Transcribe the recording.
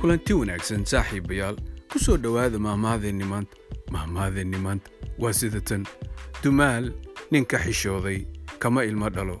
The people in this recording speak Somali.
kulanti wanaagsan saaxiibayaal ku soo dhowaada mahmaadeenni maanta. Mahmaadeenni maanta waa sida tan. Dumaal ninka xishooday kama ilmo dhalo.